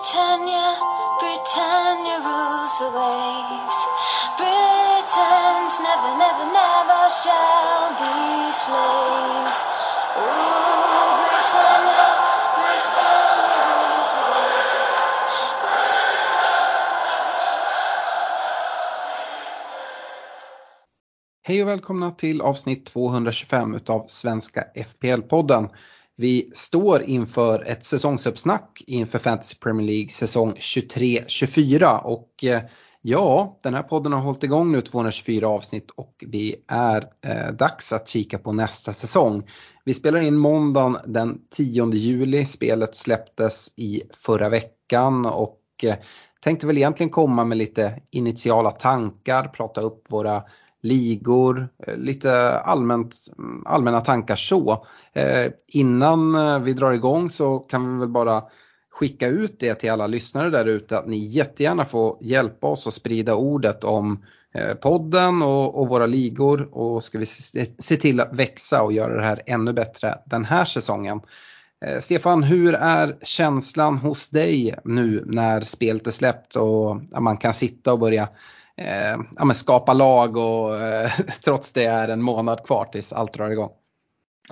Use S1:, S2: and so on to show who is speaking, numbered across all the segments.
S1: Britannia, Britannia rules the waves. Britons never, never, never shall be slaves. Oh, Britannia, Britannia rules the waves.
S2: Hej och välkomna till avsnitt 225 utav Svenska FPL-podden. Vi står inför ett säsongsuppsnack inför Fantasy Premier League säsong 23-24 och eh, ja, den här podden har hållit igång nu 224 avsnitt och vi är eh, dags att kika på nästa säsong. Vi spelar in måndagen den 10 juli, spelet släpptes i förra veckan och eh, tänkte väl egentligen komma med lite initiala tankar, prata upp våra ligor, eh, lite allmänt, allmänna tankar så. Eh, innan eh, vi drar igång så kan vi väl bara skicka ut det till alla lyssnare där ute att ni jättegärna får hjälpa oss att sprida ordet om eh, podden och, och våra ligor och ska vi se, se till att växa och göra det här ännu bättre den här säsongen. Eh, Stefan, hur är känslan hos dig nu när spelet är släppt och man kan sitta och börja eh, ja, men skapa lag och eh, trots det är en månad kvar tills allt drar igång.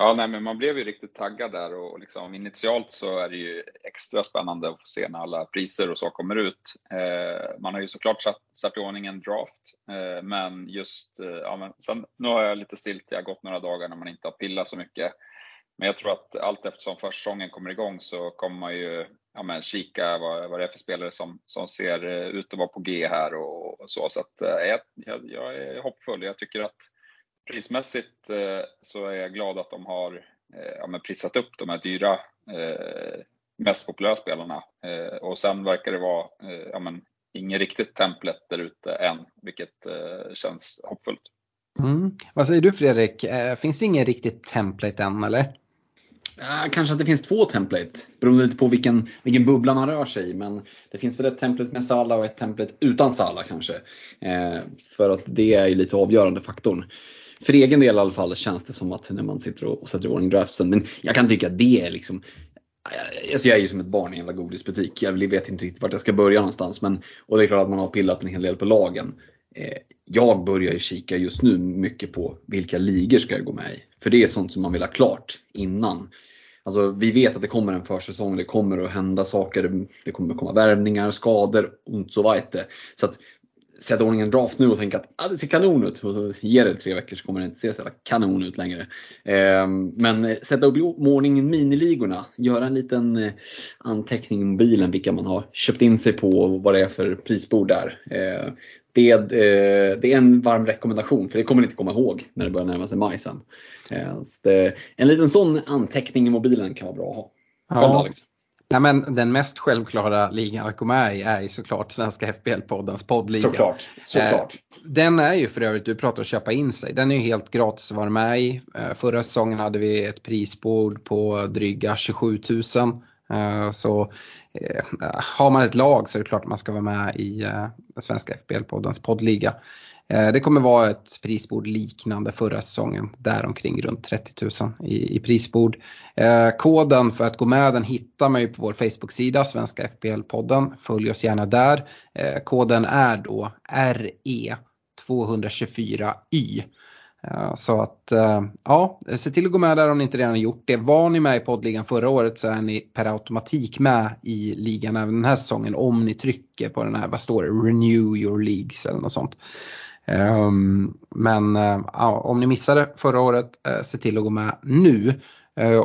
S3: Ja, nej, men man blev ju riktigt taggad där och liksom, initialt så är det ju extra spännande att få se när alla priser och så kommer ut. Eh, man har ju såklart satt, satt i ordning en draft, eh, men just, eh, ja, men sen, nu har jag lite stilt, jag har gått några dagar när man inte har pillat så mycket. Men jag tror att allt eftersom försäsongen kommer igång så kommer man ju ja, men kika vad, vad det är för spelare som, som ser eh, ut att vara på G här och, och så. Så att, eh, jag, jag, är hoppfull. Jag tycker att prismässigt eh, så är jag glad att de har eh, ja, men prissat upp de här dyra, mest populära spelarna. Och sen verkar det vara eh, ja, men, ingen riktigt templet där ute än, vilket eh, känns hoppfullt.
S2: Mm. Vad säger du Fredrik, eh, finns det ingen riktigt template än eller?
S4: Kanske att det finns två template, beroende lite på vilken, vilken bubbla man rör sig i. Men det finns väl ett template med Sala och ett template utan Sala kanske. Eh, för att det är ju lite avgörande faktorn. För egen del i alla fall känns det som att när man sitter och sätter i ordning draftsen. Men jag kan tycka att det är liksom Alltså jag är ju som ett barn i en jävla godisbutik. Jag vet inte riktigt vart jag ska börja någonstans. Men, och det är klart att man har pillat en hel del på lagen. Eh, jag börjar ju kika just nu mycket på vilka ligor ska jag gå med i. För det är sånt som man vill ha klart innan. Alltså, vi vet att det kommer en försäsong, det kommer att hända saker, det kommer att komma värvningar, skador och så vidare. Så att sätta ordning en draft nu och tänka att ah, det ser kanon ut och så ger det tre veckor så kommer det inte se så jävla kanon ut längre. Ehm, eh, men sätta upp i ordning miniligorna, göra en liten eh, anteckning i mobilen vilka man har köpt in sig på och vad det är för prisbord där. Eh, det, eh, det, är en varm rekommendation för det kommer ni inte komma ihåg när det börjar närma sig maj sen. Eh, det, en liten sån anteckning i mobilen kan vara bra att ha.
S2: Ja. Alex. Ja, men den mest självklara ligan att gå med i är ju såklart Svenska FBL-poddens poddliga.
S4: Såklart. såklart.
S2: Eh, den är ju för övrigt, du pratar om att köpa in sig, den är ju helt gratis att vara med i. Förra säsongen hade vi ett prisbord på dryga 27 000. Eh, så eh, har man ett lag så är det klart att man ska vara med i eh, Svenska FBL-poddens poddliga. Det kommer vara ett prisbord liknande förra säsongen, däromkring runt 30 000 i, i prisbord. koden för att gå med den hittar man ju på vår Facebook-sida, Svenska FBL-podden. Följ oss gärna där. koden är då RE224Y. Eh, så att eh, ja, se till att gå med där om ni inte redan har gjort det. Var ni med i poddligan förra året så är ni per automatik med i ligan även den här säsongen om ni trycker på den här, vad står det, Renew your leagues eller något sånt. Ehm, men eh, ja, om ni missade förra året, se till att gå med nu.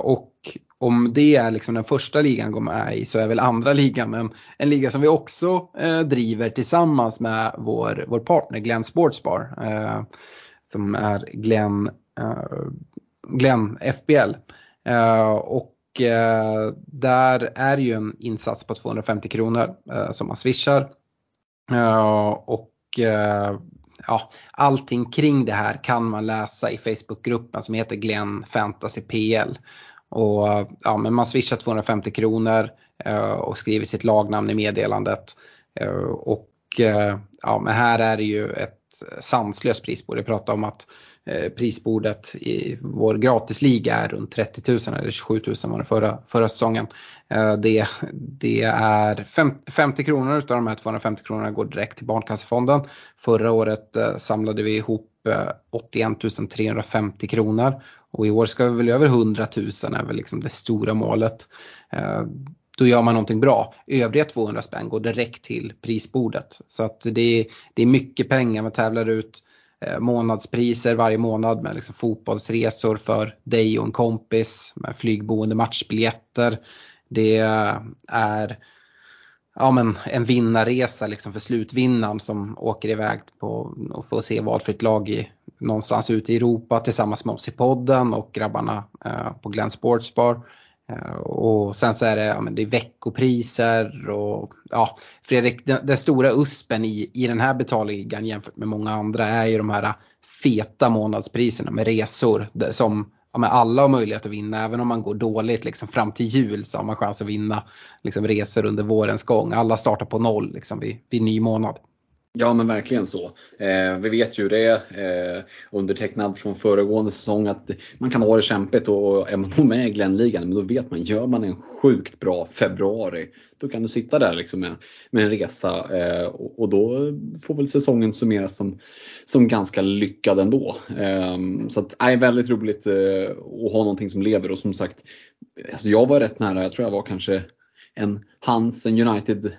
S2: Och om det är liksom den första ligan går med i så är väl andra ligan en, en liga som vi också driver tillsammans med vår, vår partner Glenn Sportsbar som är Glenn, uh, Glenn FBL. Uh, eh, och eh, där är ju en insats på 250 kronor som man swishar. och ja, allting kring det här kan man läsa i Facebookgruppen som heter Glenn Fantasy PL. Och ja, men man swishar 250 kronor och skriver sitt lagnamn i meddelandet. och ja, men här är det ju ett sanslöst prisbord. Jag pratade om att eh, prisbordet i vår gratisliga är runt 30 000 eller 27 000 var det förra, förra säsongen. Eh, det, det är 50 kronor utav de här 250 kronorna går direkt till Barncancerfonden. Förra året eh, samlade vi ihop 81 350 kronor och i år ska vi väl över 100 000 är väl liksom det stora målet då gör man någonting bra. Övriga 200 spänn går direkt till prisbordet. Så att det är, det är mycket pengar. Man tävlar ut eh, månadspriser varje månad med liksom fotbollsresor för dig och en kompis, med flygboende matchbiljetter. Det är ja, men en vinnarresa liksom för slutvinnaren som åker iväg på och får se valfritt lag i, någonstans ute i Europa tillsammans med oss i podden och grabbarna eh, på Glenn Sportsbar. Eh, och sen så är det, ja, men det är veckopriser och ja, Fredrik, den, den stora uspen i, i den här betalligan jämfört med många andra är ju de här feta månadspriserna med resor som ja, men alla har möjlighet att vinna. Även om man går dåligt liksom, fram till jul så har man chans att vinna liksom, resor under vårens gång. Alla startar på noll liksom, vid, vid ny månad.
S4: Ja men verkligen så. Eh, vi vet ju det eh, undertecknad från föregående säsong att man kan ha det kämpigt och är man med i Glenligan, men då vet man, gör man en sjukt bra februari, då kan du sitta där liksom med, med en resa eh, och, och, då får väl säsongen summeras som, som ganska lyckad ändå. Eh, så att, är väldigt roligt eh, att ha någonting som lever och som sagt, alltså jag var rätt nära, jag tror jag var kanske en Hans, en United,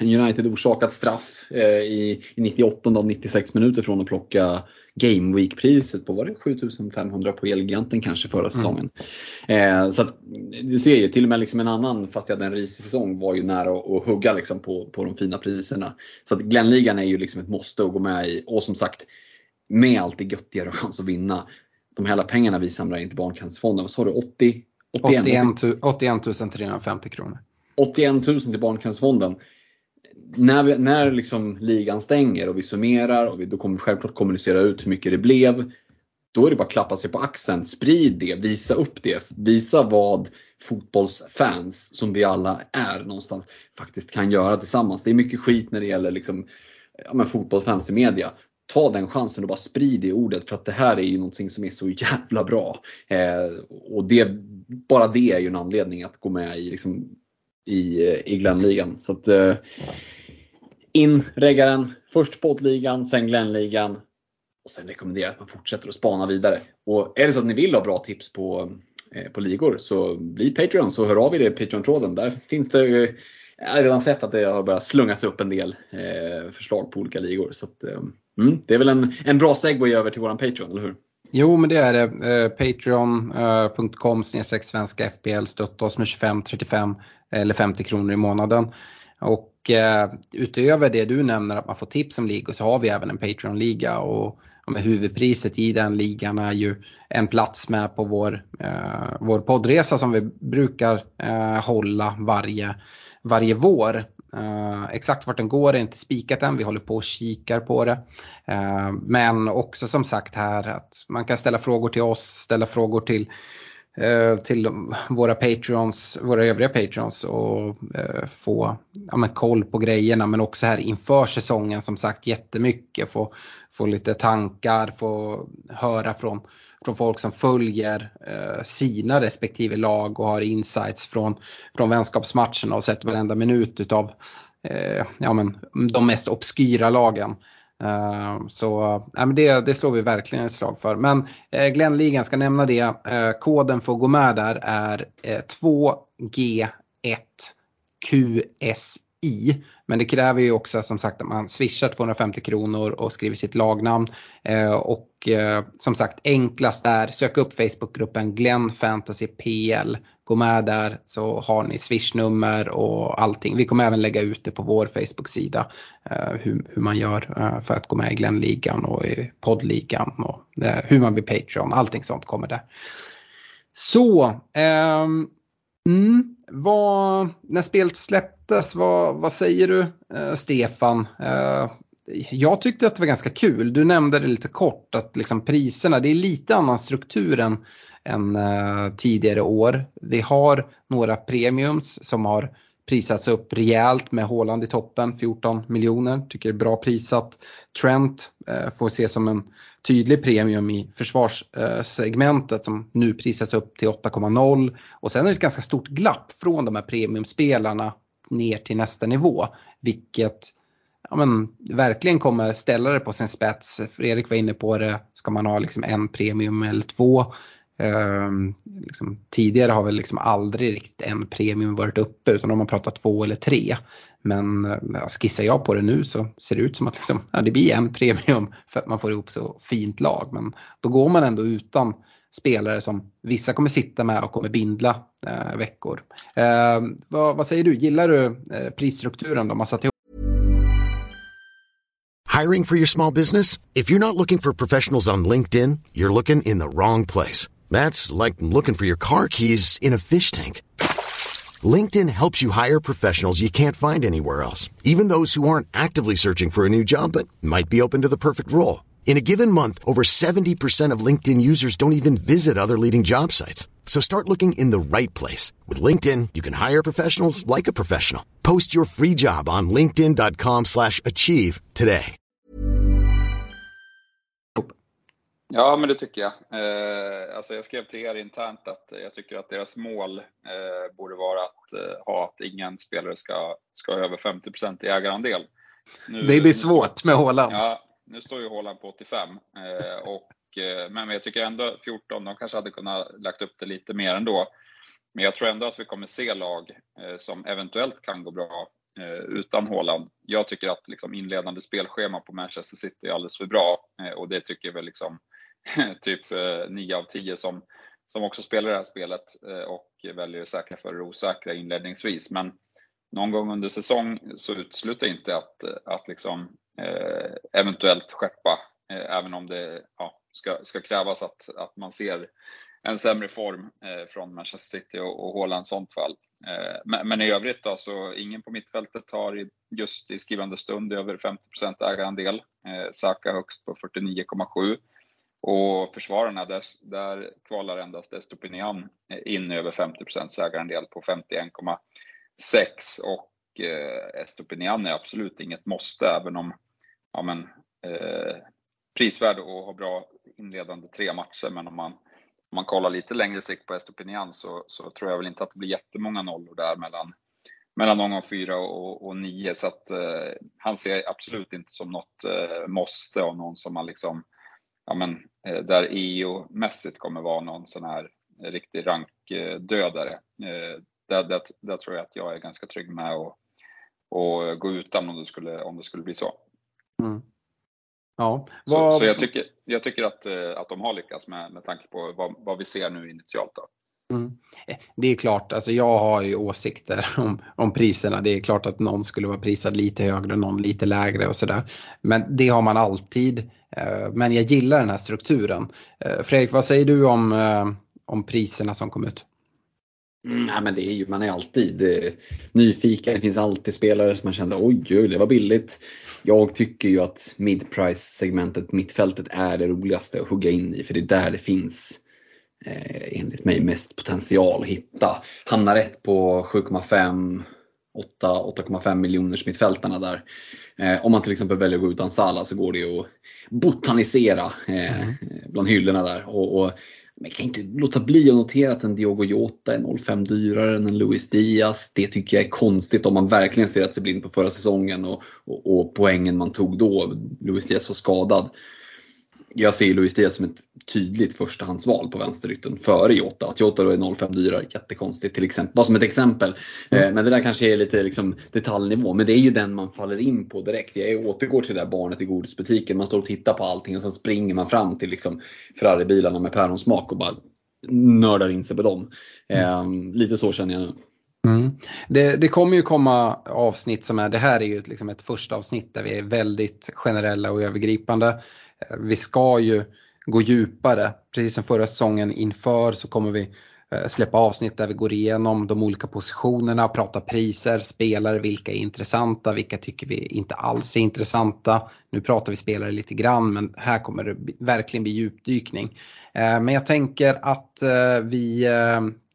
S4: United orsakat straff eh, i, i 98 av 96 minuter från att plocka Game Week-priset på, var det 7500 på Elgiganten kanske förra mm. säsongen. Mm. Eh, så att, du ser ju, till och med liksom en annan, fast jag hade en risig säsong, var ju nära att, hugga liksom på, på de fina priserna. Så att Glenligan är ju liksom ett måste att gå med i och som sagt, med allt det göttigare chans att vinna. De hela pengarna vi samlar in till Barncancerfonden, vad sa du, 80?
S2: 81, 81, 81 350 kronor.
S4: 81 000 till Barncancerfonden. När, vi, när liksom ligan stänger och vi summerar och vi, då kommer vi självklart kommunicera ut hur mycket det blev. Då är det bara att klappa sig på axeln, sprid det, visa upp det, visa vad fotbollsfans, som vi alla är någonstans, faktiskt kan göra tillsammans. Det är mycket skit när det gäller liksom, ja, men fotbollsfans i media. Ta den chansen och bara sprid det ordet för att det här är ju någonting som är så jävla bra. Eh, och det, bara det är ju en anledning att gå med i liksom, i, eh, i Glenligan. Så att, eh, in reggaren, först poddligan, sen Glenligan och sen rekommenderar jag att man fortsätter att spana vidare. Och är det så att ni vill ha bra tips på, eh, på ligor så bli Patreon så hör av er i Patreon-tråden. Där finns det eh, jag har redan sett att det har börjat slungas upp en del eh, förslag på olika ligor. Så att, eh, mm, det är väl en, en bra segway över till våran Patreon, eller hur?
S2: Jo men det är det. Eh, Patreon.com eh, svenska FPL stötta oss med 25, 35 eller 50 kronor i månaden. Och eh, utöver det du nämner att man får tips om ligor så har vi även en Patreon-liga och, och med huvudpriset i den ligan är ju en plats med på vår, eh, vår poddresa som vi brukar eh, hålla varje, varje vår. Uh, exakt vart den går är inte spikat än, vi håller på och kikar på det. Uh, men också som sagt här att man kan ställa frågor till oss, ställa frågor till uh, till våra patreons, våra övriga patreons och få ja, men koll på grejerna men också här inför säsongen som sagt jättemycket. Få, få lite tankar, få höra från från folk som följer eh, sina respektive lag och har insights från, från vänskapsmatcherna och sett varenda minut utav eh, ja, men, de mest obskyra lagen. Uh, så men det, det slår vi verkligen ett slag för. Men eh, uh, Glenligan ska nämna det. Eh, koden för att gå med där är 2G1QSI. Men det kräver ju också som sagt att man swishar 250 kronor och skriver sitt lagnamn. Eh, och eh, som sagt enklast är sök upp Facebookgruppen Glenn Fantasy PL. Gå med där så har ni swishnummer och allting. Vi kommer även lägga ut det på vår Facebook-sida eh, hur, hur, man gör eh, för att gå med i Glennligan och i poddligan och eh, hur man blir Patreon. Allting sånt kommer där. Så, ehm, mm, vad, när spelet släpps släpptes, vad, vad säger du eh, Stefan? Eh, jag tyckte att det var ganska kul. Du nämnde det lite kort att liksom priserna, det är lite annan struktur än, än eh, tidigare år. Vi har några premiums som har prisats upp rejält med Håland i toppen, 14 miljoner. Tycker det är bra prisat. Trent eh, får ses som en tydlig premium i försvarssegmentet som nu prisas upp till 8,0 och sen är det ett ganska stort glapp från de här premiumspelarna ner till nästa nivå. Vilket ja, men, verkligen kommer ställa det på sin spets. Fredrik var inne på det, ska man ha liksom en premium eller två? Um, liksom, tidigare har väl liksom aldrig riktigt en premium varit uppe utan om man pratat två eller tre. Men eh, ja, skissar jag på det nu så ser det ut som att liksom, ja, det blir en premium för att man får ihop så fint lag. Men då går man ändå utan spelare som vissa kommer sitta med och kommer bindla eh, veckor. Eh, vad, vad, säger du, gillar du eh, prisstrukturen de har satt ihop?
S5: Hiring for your small business? If you're not looking for professionals on LinkedIn, you're looking in the wrong place. That's like looking for your car keys in a fish tank. LinkedIn helps you hire professionals you can't find anywhere else, even those who aren't actively searching for a new job but might be open to the perfect role. In a given month, over 70% of LinkedIn users don't even visit other leading job sites. So start looking in the right place. With LinkedIn, you can hire professionals like a professional. Post your free job on linkedin.com slash achieve today.
S3: Ja, men det tycker jag. Eh, alltså jag skrev till er internt att jag tycker att deras mål eh, borde vara att eh, ha att ingen spelare ska, ska ha över 50 i ägarandel.
S2: Nu, det blir svårt med Håland.
S3: Ja, nu står ju Håland på 85. Eh, och, eh, men jag tycker ändå 14, de kanske hade kunnat lagt upp det lite mer ändå. Men jag tror ändå att vi kommer se lag eh, som eventuellt kan gå bra eh, utan Håland. Jag tycker att liksom inledande spelschema på Manchester City är alldeles för bra eh, och det tycker väl liksom typ eh, 9 av 10 som, som också spelar det här spelet och väljer det säkra för det osäkra inledningsvis. Men någon gång under säsong så utesluter jag inte att, att liksom Eh, eventuellt skeppa, eh, även om det ja, ska, ska krävas att, att man ser en sämre form eh, från Manchester City och, och Haaland sånt fall. Eh, men, men, i övrigt då, så ingen på mittfältet har just i skrivande stund över 50 ägarandel. Eh, Saka högst på 49,7. Och försvararna, där, där kvalar endast Estopinian eh, in över 50 ägarandel på 51,6. Och eh, Estopinian är absolut inget måste, även om ja, men, eh, prisvärd och har bra inledande tre matcher. Men om man, om man kollar lite längre sikt på Estopinian så, så tror jag väl inte att det blir jättemånga nollor där mellan, mellan omgång fyra och, och nio. Så att eh, han ser absolut inte som något eh, måste av någon som man liksom, ja men, eh, där EU-mässigt kommer vara någon sån här riktig rankdödare. Eh, där, där, där, tror jag att jag är ganska trygg med och och gå utan om det skulle, om det skulle bli så. Mm.
S2: Ja,
S3: vad... så, så, jag, tycker, jag tycker att, eh, att de har lyckats med, med tanke på vad, vad vi ser nu initialt. Då.
S2: Mm. Eh, det är klart, alltså jag har ju åsikter om, om priserna. Det är klart att någon skulle vara prisad lite högre, någon lite lägre och sådär. Men det har man alltid. Eh, men jag gillar den här strukturen. Fredrik, vad säger du om, om priserna som kom ut?
S4: Mm, nej, men det är ju, man är alltid eh, nyfiken. Det finns alltid spelare som man känner oj, oj, det var billigt. Jag tycker ju att midprice segmentet, mittfältet är det roligaste att hugga in i för det är där det finns eh, enligt mig mest potential att hitta. Hamnar rätt på 7,5 8,5 miljoners mittfältarna där. Eh, om man till exempel väljer att gå utan Sala så går det att botanisera eh, mm. bland hyllorna där. Och, och men jag kan inte låta bli att notera att en Diogo Jota är 0,5 dyrare än en Luis Diaz. Det tycker jag är konstigt om man verkligen stirrat sig blind på förra säsongen och, och, och poängen man tog då. Luis Diaz var skadad jag ser Luis Diaz som ett tydligt förstahandsval på vänsterytten före Jota. Att Jota då är 0,5 dyrare, jättekonstigt till exempel. Bara som ett exempel. Mm. Eh, men det där kanske är lite liksom detaljnivå. Men det är ju den man faller in på direkt. Jag återgår till det där barnet i godisbutiken. Man står och tittar på allting och sen springer man fram till liksom Ferrari-bilarna med päronsmak och bara nördar in sig på dem. Mm. lite så känner jag nu.
S2: Mm. Det, det, kommer ju komma avsnitt som är, det här är ju liksom ett första avsnitt där vi är väldigt generella och övergripande. Eh, vi ska ju gå djupare. Precis som förra säsongen inför så kommer vi eh, släppa avsnitt där vi går igenom de olika positionerna, pratar priser, spelare, vilka är intressanta, vilka tycker vi inte alls är intressanta. Nu pratar vi spelare lite grann men här kommer det verkligen bli djupdykning. Eh, men jag tänker att vi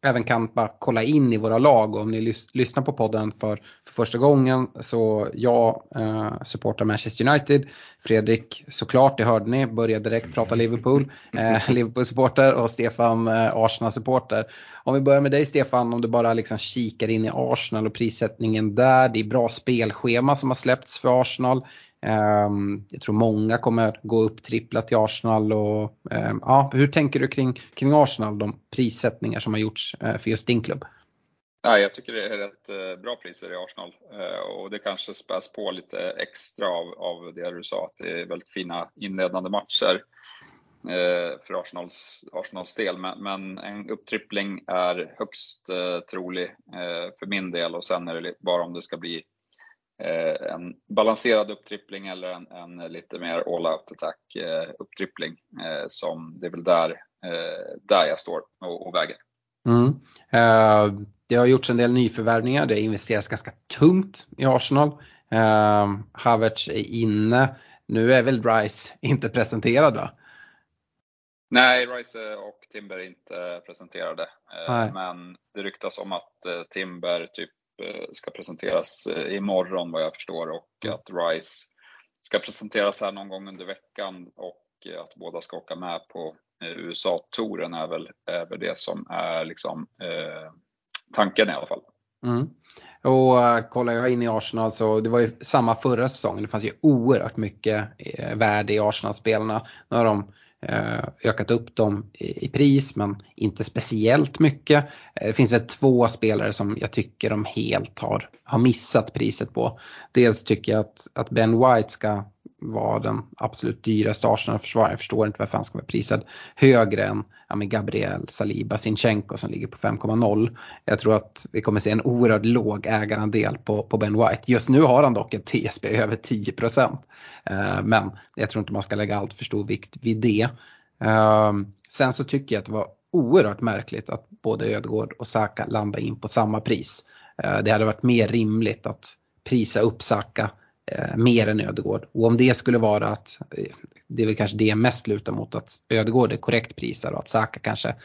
S2: även kan bara kolla in i våra lag och om ni lys lyssnar på podden för, för första gången så jag eh, supportar Manchester United. Fredrik såklart, det hörde ni, började direkt prata Liverpool. Eh, Liverpool-supporter och Stefan eh, Arsenal-supporter. Om vi börjar med dig Stefan, om du bara liksom kikar in i Arsenal och prissättningen där. Det är bra spelschema som har släppts för Arsenal. Ehm, jag tror många kommer gå upp tripplat till Arsenal. Och, ehm, ja, hur tänker du kring, kring Arsenal, de prissättningar som har gjorts eh, för just din klubb?
S3: Ja, jag tycker det är rätt eh, bra priser i Arsenal eh, och det kanske späs på lite extra av, av det du sa, att det är väldigt fina inledande matcher för Arsenals, Arsenals del. Men, men en upptrippling är högst trolig för min del och sen är det bara om det ska bli en balanserad upptrippling eller en, en lite mer all-out attack eh, upptrippling. Eh, som det är väl där, där jag står och, och väger.
S2: Mm. Det har gjorts en del nyförvärvningar, det investeras ganska tungt i Arsenal. Havertz är inne, nu är väl Rice inte presenterad va?
S3: Nej, Rice och Timber är inte presenterade. Uh, men det ryktas om att Timber typ Eh, ska presenteras eh, imorgon vad jag förstår och mm. att Rise ska presenteras här någon gång under veckan och eh, att båda ska åka med på USA-touren är väl, är väl det som är liksom, eh, tanken i alla fall.
S2: Mm. Och uh, kollar jag in i Arsenal så det var ju samma förra säsongen. Det fanns ju oerhört mycket eh, värde i Arsenal-spelarna. Nu har de Eh, Eh, ökat upp dem i pris men inte speciellt mycket. Eh, det finns väl två spelare som jag tycker de helt har, har missat priset på. Dels tycker jag att, att Ben White ska vara den absolut dyraste Arsenal-försvararen. Jag förstår inte varför han ska vara prisad högre än ja, Gabriel Saliba Sinchenko som ligger på 5,0. Jag tror att vi kommer se en oerhört låg ägarandel på, på Ben White. Just nu har han dock ett TSB över 10 eh, men jag tror inte man ska lägga allt för stor vikt vid det. Eh, sen så tycker jag att det var oerhört märkligt att både Ödegård och Saka landade in på samma pris. Eh, det hade varit mer rimligt att prisa upp Saka Eh, mer än Ödegård. Och om det skulle vara att, eh, det är väl kanske det mest lutar mot att Ödegård är korrekt prisad och att Saka kanske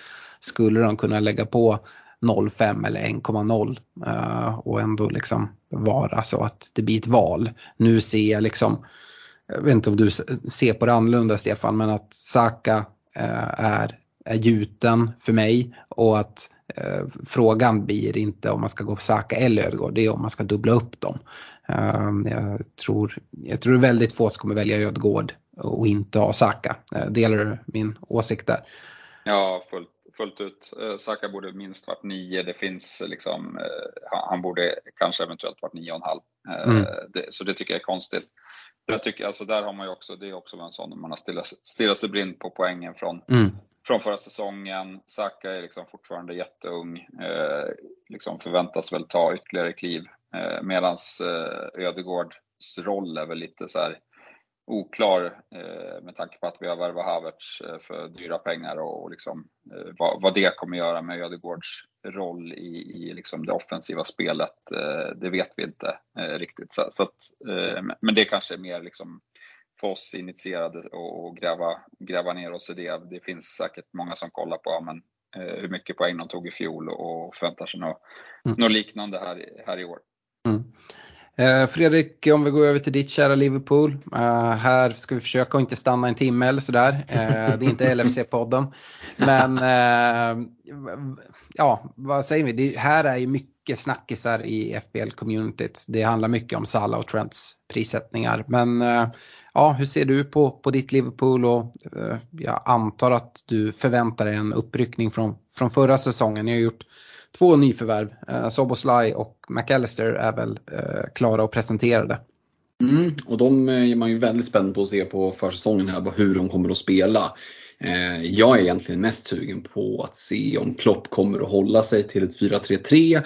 S2: skulle de kunna lägga på 0,5 eller 1,0 eh, och ändå liksom vara så att det blir ett val. Nu ser jag liksom, jag vet inte om du ser på det annorlunda Stefan, men att Saka eh, är, är gjuten för mig och att eh, frågan blir inte om man ska gå på Saka eller Ödegård, det är om man ska dubbla upp dem. Ehm, jag, tror, jag tror väldigt få som kommer välja Ödegård och inte ha Saka. Eh, delar du min åsikt där?
S3: Ja, fullt, fullt ut. Eh, Saka borde minst varit nio. Det finns liksom, eh, han borde kanske eventuellt varit nio och en halv. Mm. Så det tycker jag är konstigt. Jag tycker, alltså där har man ju också, det är också en sån man har stirrat sig blind på poängen från, mm från förra säsongen. Saka är liksom fortfarande jätteung, eh, liksom förväntas väl ta ytterligare kliv Eh, Medan eh, Ödegårds roll är väl lite så här oklar eh, med tanke på att vi har värvat Havertz eh, för dyra pengar och liksom eh, vad det kommer göra med Ödegårds roll i, i liksom det offensiva spelet, eh, det vet vi inte riktigt. Så, så att, men det kanske är mer liksom för oss initierade och gräva, gräva ner oss i det. Det finns säkert många som kollar på men, hur mycket poäng de tog i fjol och förväntar sig något, mm. något liknande här, här i år.
S2: Mm. Eh, Fredrik, om vi går över till ditt kära Liverpool. Uh, här ska vi försöka att inte stanna en timme eller sådär. Uh, det är inte LFC-podden. Men uh, ja, vad säger vi? Det här är ju mycket mycket snackisar i FBL-communityt. Det handlar mycket om Salah och Trents prissättningar. Men eh, ja, hur ser du på, på ditt Liverpool och eh, jag antar att du förväntar dig en uppryckning från, från förra säsongen. Ni har gjort två nyförvärv. Eh, Soboslaj och McAllister är väl eh, klara och presenterade.
S4: Mm, och de är man ju väldigt spänd på att se på försäsongen här, hur de kommer att spela. Jag är egentligen mest sugen på att se om Klopp kommer att hålla sig till ett 4-3-3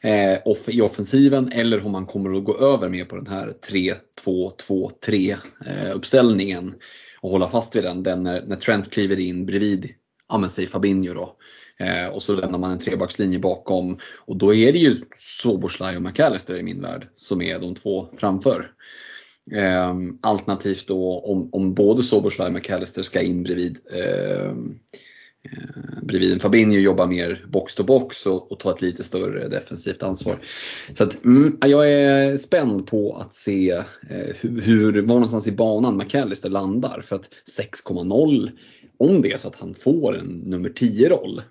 S4: eh, i offensiven eller om man kommer att gå över mer på den här 3-2-2-3 eh, uppställningen och hålla fast vid den, den när, när Trent kliver in bredvid, ja men säg Fabinho då. Eh, och så lämnar man en trebackslinje bakom och då är det ju Soboslaj och McAllister i min värld som är de två framför. Eh, alternativt då om, om både Soboslaj och McAllister ska in bredvid Eh, Eh, bredvid en Fabinho jobbar mer box to box och, och tar ett lite större defensivt ansvar. Så att, mm, jag är spänd på att se eh, hur, hur, var någonstans i banan McAllister landar. För att 6,0, om det är så att han får en nummer 10-roll,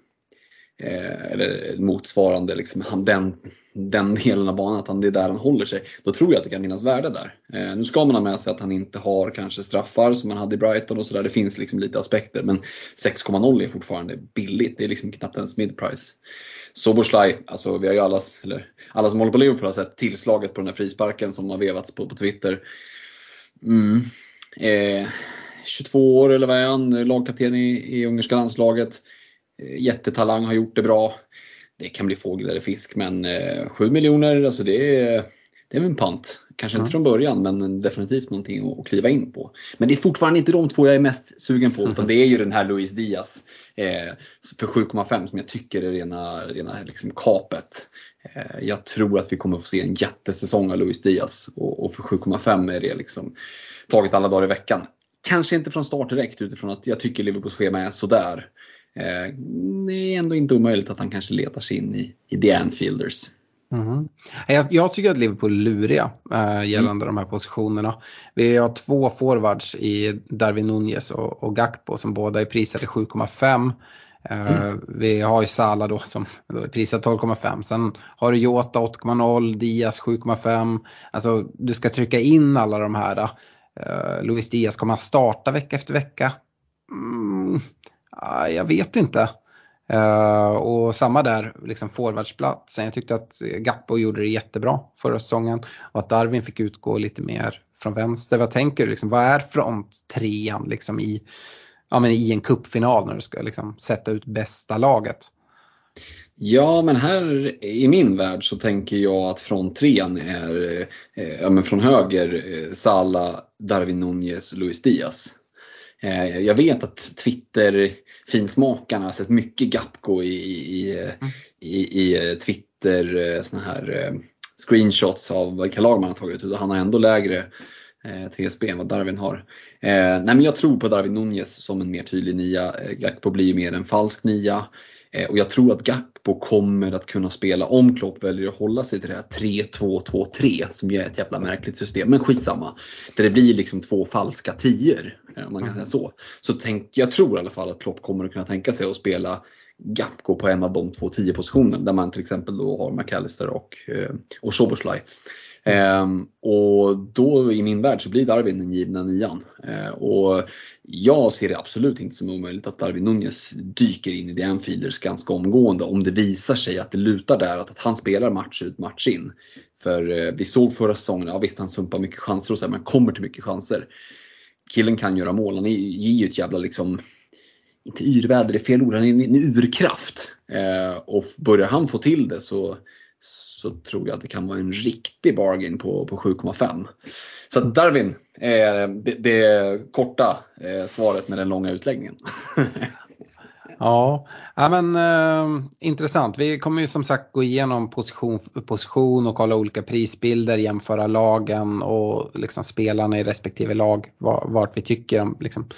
S4: eh, eller motsvarande liksom, han, den, den delen av banan, att han, det är där han håller sig. Då tror jag att det kan finnas värde där. Eh, nu ska man ha med sig att han inte har kanske straffar som man hade i Brighton och sådär. Det finns liksom lite aspekter. Men 6,0 är fortfarande billigt. Det är liksom knappt ens mid-price. Soboslaj, alltså vi har ju alla, eller alla som håller på Liverpool har sett tillslaget på den här frisparken som har vevats på, på Twitter. Mm. Eh, 22 år eller vad är han? Lagkapten i, i ungerska landslaget. Eh, jättetalang, har gjort det bra. Det kan bli fågel eller fisk men eh, 7 miljoner, alltså det är, det är en pant. Kanske inte från början men definitivt någonting att, kliva in på. Men det är fortfarande inte de två jag är mest sugen på utan det är ju den här Luis Diaz eh, för 7,5 som jag tycker är rena, rena liksom kapet. Eh, jag tror att vi kommer få se en jättesäsong av Luis Diaz och, och för 7,5 är det liksom taget alla dagar i veckan. Kanske inte från start direkt utifrån att jag tycker Liverpools schema är sådär. Eh, det är ändå inte omöjligt att han kanske letar sig in i, i The Anfielders.
S2: Mm. Jag, jag, tycker att Liverpool är luriga äh, gällande mm. de här positionerna. Vi har två forwards i Darwin Nunez och, och Gakpo som båda är prisade 7,5. Eh, mm. Vi har ju Salah då som då är prisad 12,5. Sen har du Jota 8,0, Diaz 7,5. Alltså du ska trycka in alla de här. Uh, Luis Diaz kommer att starta vecka efter vecka. Mm, jag vet inte. Uh, och samma där, liksom forwardsplatsen. Jag tyckte att Gappo gjorde det jättebra förra säsongen och att Darwin fick utgå lite mer från vänster. Vad tänker du? Liksom, vad är fronttrean liksom i, ja, men i en kuppfinal när du ska liksom, sätta ut bästa laget?
S4: Ja, men här i min värld så tänker jag att fronttrean är eh, ja, men från höger eh, Sala, Darwin Nunez, Luis Diaz. Eh, jag vet att Twitter finsmakarna har sett mycket Gapko i, i, mm. i, i Twitter eh, såna här eh, screenshots av vilka lag man har tagit ut. Han har ändå lägre eh, TSB än vad Darwin har. Eh, nej men jag tror på Darwin Nunez som en mer tydlig nia. Gakpo blir mer en falsk nia. Eh, och jag tror att Gakpo kommer att kunna spela om Klopp väljer att hålla sig till det här 3-2-2-3 som ju är ett jävla märkligt system. Men skitsamma. Där det blir liksom två falska tior om man kan säga så. Så tänk, jag tror i alla fall att Klopp kommer att kunna tänka sig att spela Gapko på en av de två 10 positionerna där man till exempel då har McAllister och, eh, och Soboslaj. Um, och då i min värld så blir Darwin den givna nian. Uh, och jag ser det absolut inte som omöjligt att Darwin Nunez dyker in i The Anfielders ganska omgående om det visar sig att det lutar där att, att han spelar match ut match in. För eh, vi såg förra säsongen, ja visst han sumpar mycket chanser och så här, men kommer till mycket chanser. Killen kan göra mål, han ger ju ett jävla liksom inte yrväder är fel ord, han är en, urkraft. Eh, och börjar han få till det så så tror jag att det kan vara en riktig bargain på, på 7,5. Så Darwin är det, det korta eh, svaret med den långa utläggningen.
S2: Ja, ja men eh, intressant. Vi kommer ju som sagt gå igenom position för position och kolla olika prisbilder, jämföra lagen och liksom spelarna i respektive lag, vart vi tycker om liksom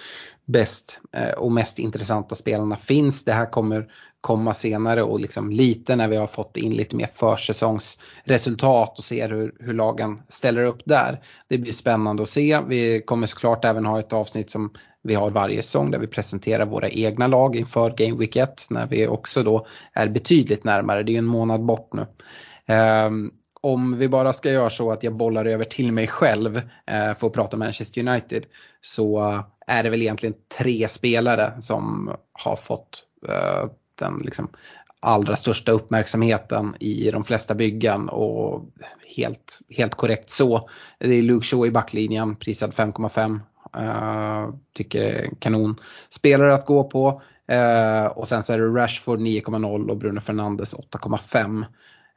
S2: bäst eh, och mest intressanta spelarna finns. Det här kommer komma senare och liksom lite när vi har fått in lite mer försäsongsresultat och ser hur, hur lagen ställer upp där. Det blir spännande att se. Vi kommer såklart även ha ett avsnitt som vi har varje säsong där vi presenterar våra egna lag inför Game Week 1 när vi också då är betydligt närmare. Det är ju en månad bort nu. Um, om vi bara ska göra så att jag bollar över till mig själv eh, för att prata Manchester United så är det väl egentligen tre spelare som har fått eh, den liksom allra största uppmärksamheten i de flesta byggen och helt, helt korrekt så. Det är Luke Shaw i backlinjen, prisad 5,5. Uh, eh, tycker det är kanon spelare att gå på. Uh, och sen så är det Rashford 9,0 och Bruno Fernandes 8,5. Uh,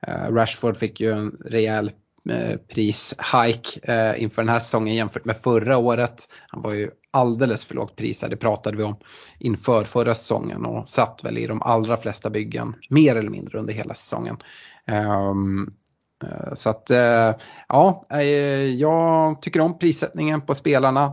S2: eh, Rashford fick ju en rejäl Eh, prishike eh, inför den här säsongen jämfört med förra året. Han var ju alldeles för lågt prisad, det pratade vi om inför förra säsongen och satt väl i de allra flesta byggen mer eller mindre under hela säsongen. Um, så att eh, ja, eh, jag tycker om prissättningen på spelarna.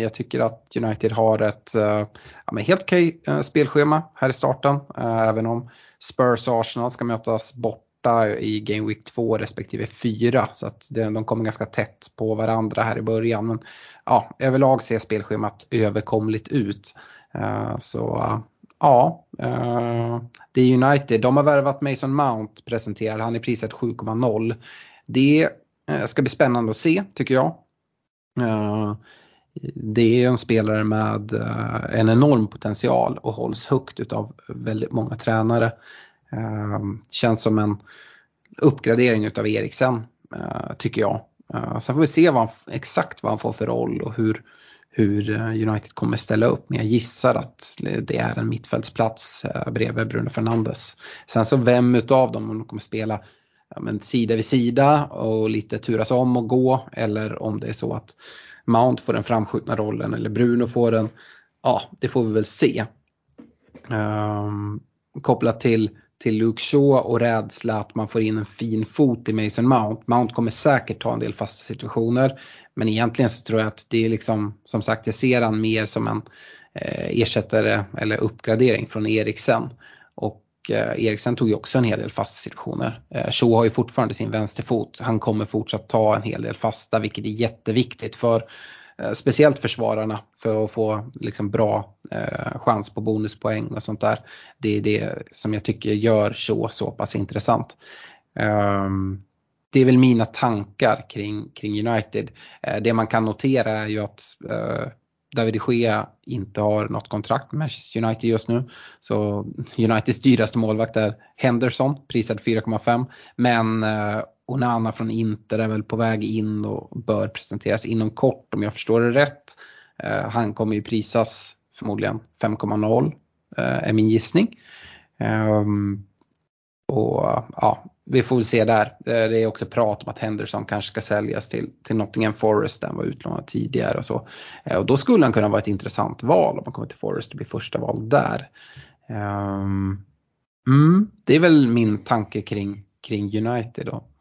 S2: Jag tycker att United har ett ja, helt okej spelschema här i starten. Även om Spurs och Arsenal ska mötas bort borta i Game Week 2 respektive 4. Så att de kommer ganska tätt på varandra här i början. Men ja, överlag ser spelschemat överkomligt ut. Eh, så Ja, eh, det är United. De har värvat Mason Mount presenterad. Han är priset 7,0. Det eh, ska bli spännande att se tycker jag. Det är en spelare med en enorm potential och hålls högt utav väldigt många tränare. Ehm, känns som en uppgradering utav Eriksen eh, tycker jag. Eh, sen får vi se vad han, exakt vad han får för roll och hur, hur eh, United kommer ställa upp. Men jag gissar att det är en mittfältsplats bredvid Bruno Fernandes. Sen så vem utav dem, om de kommer spela ja, men sida vid sida och lite turas om och gå eller om det är så att Mount får den framskjutna rollen eller Bruno får den. Ja, det får vi väl se. Um, kopplat till till Luke Shaw och rädsla att man får in en fin fot i Mason Mount. Mount kommer säkert ta en del fasta situationer men egentligen så tror jag att det är liksom som sagt jag ser han mer som en eh, ersättare eller uppgradering från Eriksen. Och eh, Eriksen tog ju också en hel del fasta situationer. Eh, Shaw har ju fortfarande sin vänsterfot. Han kommer fortsatt ta en hel del fasta vilket är jätteviktigt för Eh, speciellt försvararna för att få liksom bra eh, chans på bonuspoäng och sånt där. Det är det som jag tycker gör så så pass intressant. Um, det är väl mina tankar kring, kring United. Eh, det man kan notera är ju att eh, David de Gea inte har något kontrakt med Manchester United just nu. Så Uniteds dyraste målvakt är Henderson, prisad 4,5. Men eh, Onana från Inter är väl på väg in och bör presenteras inom kort om jag förstår det rätt. Eh, han kommer ju prisas förmodligen 5,0 eh, är min gissning. Ehm, och ja, vi får väl se där. Eh, det är också prat om att Henderson kanske ska säljas till, till Nottingham Forest där han var utlånad tidigare och så. Eh, och då skulle han kunna vara ett intressant val om man kommer till Forest och blir första val där. Ehm, mm, det är väl min tanke kring, kring United och,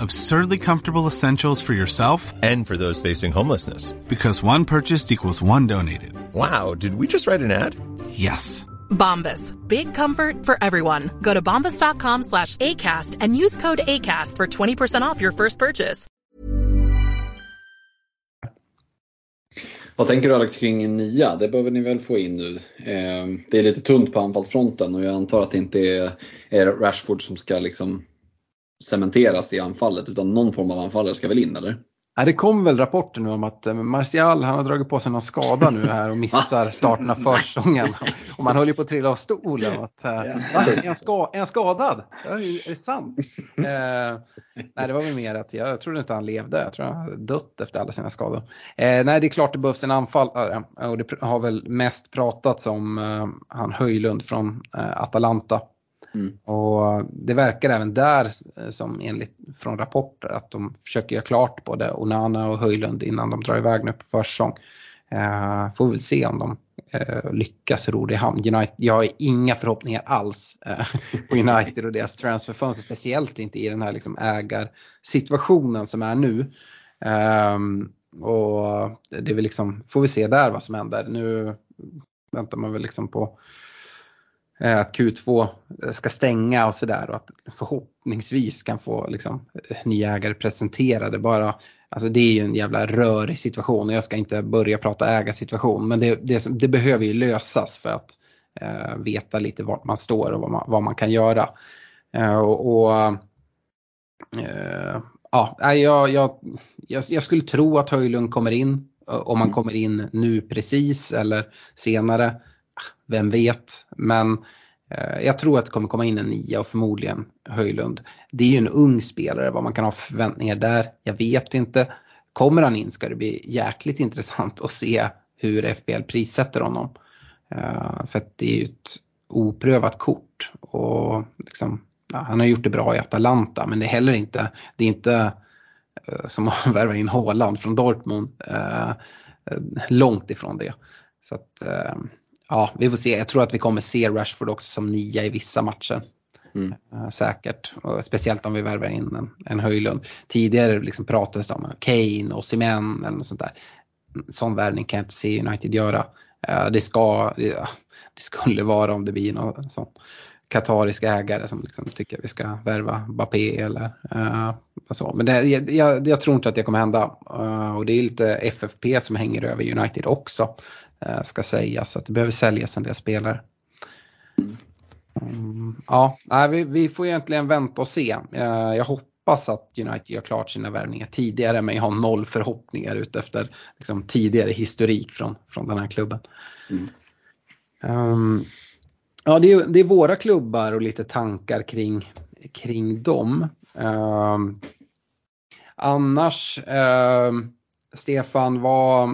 S6: Absurdly comfortable essentials for yourself
S7: and for those facing homelessness.
S6: Because one purchased equals one donated.
S7: Wow, did we just write an ad?
S6: Yes.
S8: Bombas. Big comfort for everyone. Go to bombas.com slash ACAST and use code ACAST for 20% off your first purchase.
S4: Vad tänker du Alex kring en nia? Det behöver ni väl få in nu. Eh, det är lite tunt på anfallsfronten och jag antar att det inte är, är Rashford som ska liksom cementeras i anfallet utan någon form av anfallare ska väl in eller?
S2: det kom väl rapporter nu om att eh, Martial han har dragit på sig någon skada nu här och missar starten av försäsongen. Och man höll ju på att trilla av stolen. Att, eh? Är, han ska, är han skadad? Är det sant? Eh, nej, det var väl mer att jag, jag trodde inte han levde. Jag tror han hade dött efter alla sina skador. Eh, nej, det är klart det behövs en anfallare. Och det har väl mest pratats om eh, han Höjlund från eh, Atalanta. Mm. Och det verkar även där eh, som enligt från rapporter att de försöker göra klart både Onana och Höjlund innan de drar iväg nu på försäsong. Eh, får väl se om de eh, lyckas ro det i hamn. United, jag har inga förhoppningar alls eh, på United och deras transferfönster, speciellt inte i den här liksom ägarsituationen som är nu. Um, och det är väl liksom, får vi se där vad som händer. Nu väntar man väl liksom på att Q2 ska stänga och sådär och att förhoppningsvis kan få liksom, eh, nya ägare presenterade. Bara, alltså det är ju en jävla rörig situation och jag ska inte börja prata ägarsituation men det, det, det behöver ju lösas för att eh, veta lite vart man står och vad man, vad man kan göra. Eh, och, och eh, ja, jag, jag, jag, jag skulle tro att Höjlund kommer in. Om man kommer in nu precis eller senare, vem vet. Men eh, jag tror att det kommer komma in en nia och förmodligen Höjlund. Det är ju en ung spelare, vad man kan ha för förväntningar där, jag vet inte. Kommer han in ska det bli jäkligt intressant att se hur FBL prissätter honom. Eh, för att det är ju ett oprövat kort. Och liksom, ja, han har gjort det bra i Atalanta men det är heller inte, det är inte eh, som att värva in Haaland från Dortmund. Eh, långt ifrån det. Så att, ja, vi får se. Jag tror att vi kommer se Rashford också som nia i vissa matcher. Mm. Säkert, och speciellt om vi värvar in en, en Höjlund. Tidigare liksom pratades det om Kane och Simen eller något sånt där. Sån värvning kan jag inte se United göra. Det, ska, det skulle vara om det blir någon sån katarisk ägare som liksom tycker vi ska värva Bappé eller uh, så. Men det, jag, jag, tror inte att det kommer hända. Uh, och det är lite FFP som hänger över United också. Uh, ska sägas, så att det behöver säljas en del spelare. Um, ja, nej, vi, vi, får egentligen vänta och se. jag hoppas att United gör klart sina värvningar tidigare men jag har noll förhoppningar utefter liksom, tidigare historik från, från den här klubben. Mm. Um, ja, det är, det är, våra klubbar och lite tankar kring, kring dem. Um, annars, um, Stefan, vad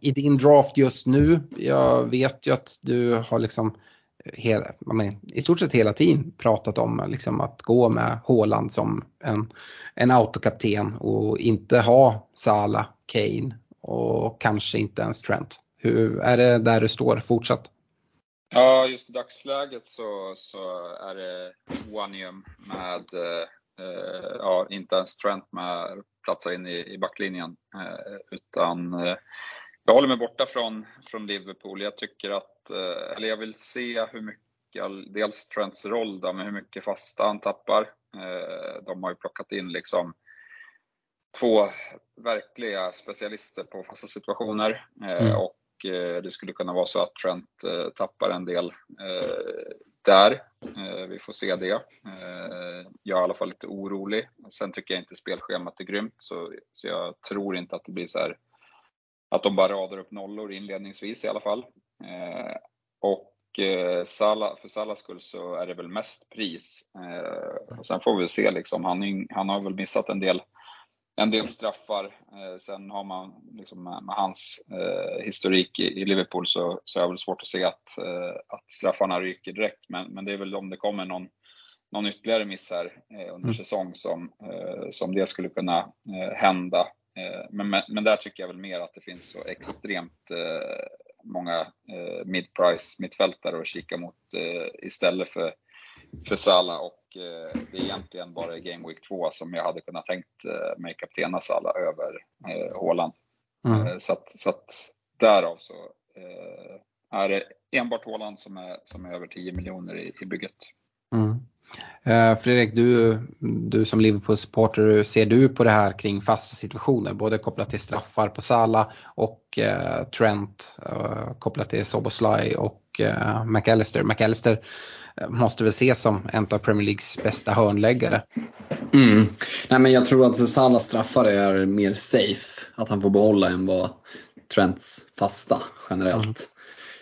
S2: i din draft just nu, jag vet ju att du har liksom hela, i stort sett hela tiden pratat om liksom att gå med Håland som en, en autokapten och inte ha Sala, Kane och kanske inte ens Trent. Hur, är det där du står fortsatt?
S3: Ja, just i dagsläget så, så är det Wanium med, eh, ja, inte ens Trent med platsar in i, i backlinjen. Eh, utan eh, jag håller mig borta från, från Liverpool. Jag tycker att, eh, eller jag vill se hur mycket, dels Trents roll då, men hur mycket fasta han tappar. Eh, de har ju plockat in liksom två verkliga specialister på fasta situationer. Eh, mm. Och Eh, det skulle kunna vara så att Trent eh, tappar en del eh, där. Eh, vi får se det. Eh, jag är i alla fall lite orolig. Sen tycker jag inte spelschemat är grymt så, så jag tror inte att det blir så här att de bara radar upp nollor inledningsvis i alla fall. Och för Salas skull så är det väl mest pris. Och sen får vi se liksom, han, han har väl missat en del en del straffar. Eh, sen har man liksom med, hans eh, historik i, i, Liverpool så, så är det väl svårt att se att, eh, att straffarna ryker direkt. Men, men det är väl om det kommer någon, någon ytterligare miss här eh, under mm. säsong som, eh, som det skulle kunna eh, hända. men, men, men, där tycker jag väl mer att det finns så extremt många mid-price mittfältare att kika mot istället för, för Salah och Eh, det är egentligen bara i Game Week 2 som jag hade kunnat tänkt eh, mig kaptena Salah över eh, Haaland. Mm. Så, att, så att därav så är det enbart Haaland som är, som är över 10 miljoner i, i bygget.
S2: Mm. Eh, Fredrik, du, du som Liverpool-supporter, hur ser du på det här kring fasta situationer? Både kopplat till straffar på Salah och eh, Trent, eh, kopplat till Soboslaj och eh, McAllister. McAllister måste väl ses som en av Premier Leagues bästa hörnläggare.
S4: Mm. Nej, men jag tror att Salah straffar är mer safe att han får behålla än vad Trents fasta generellt.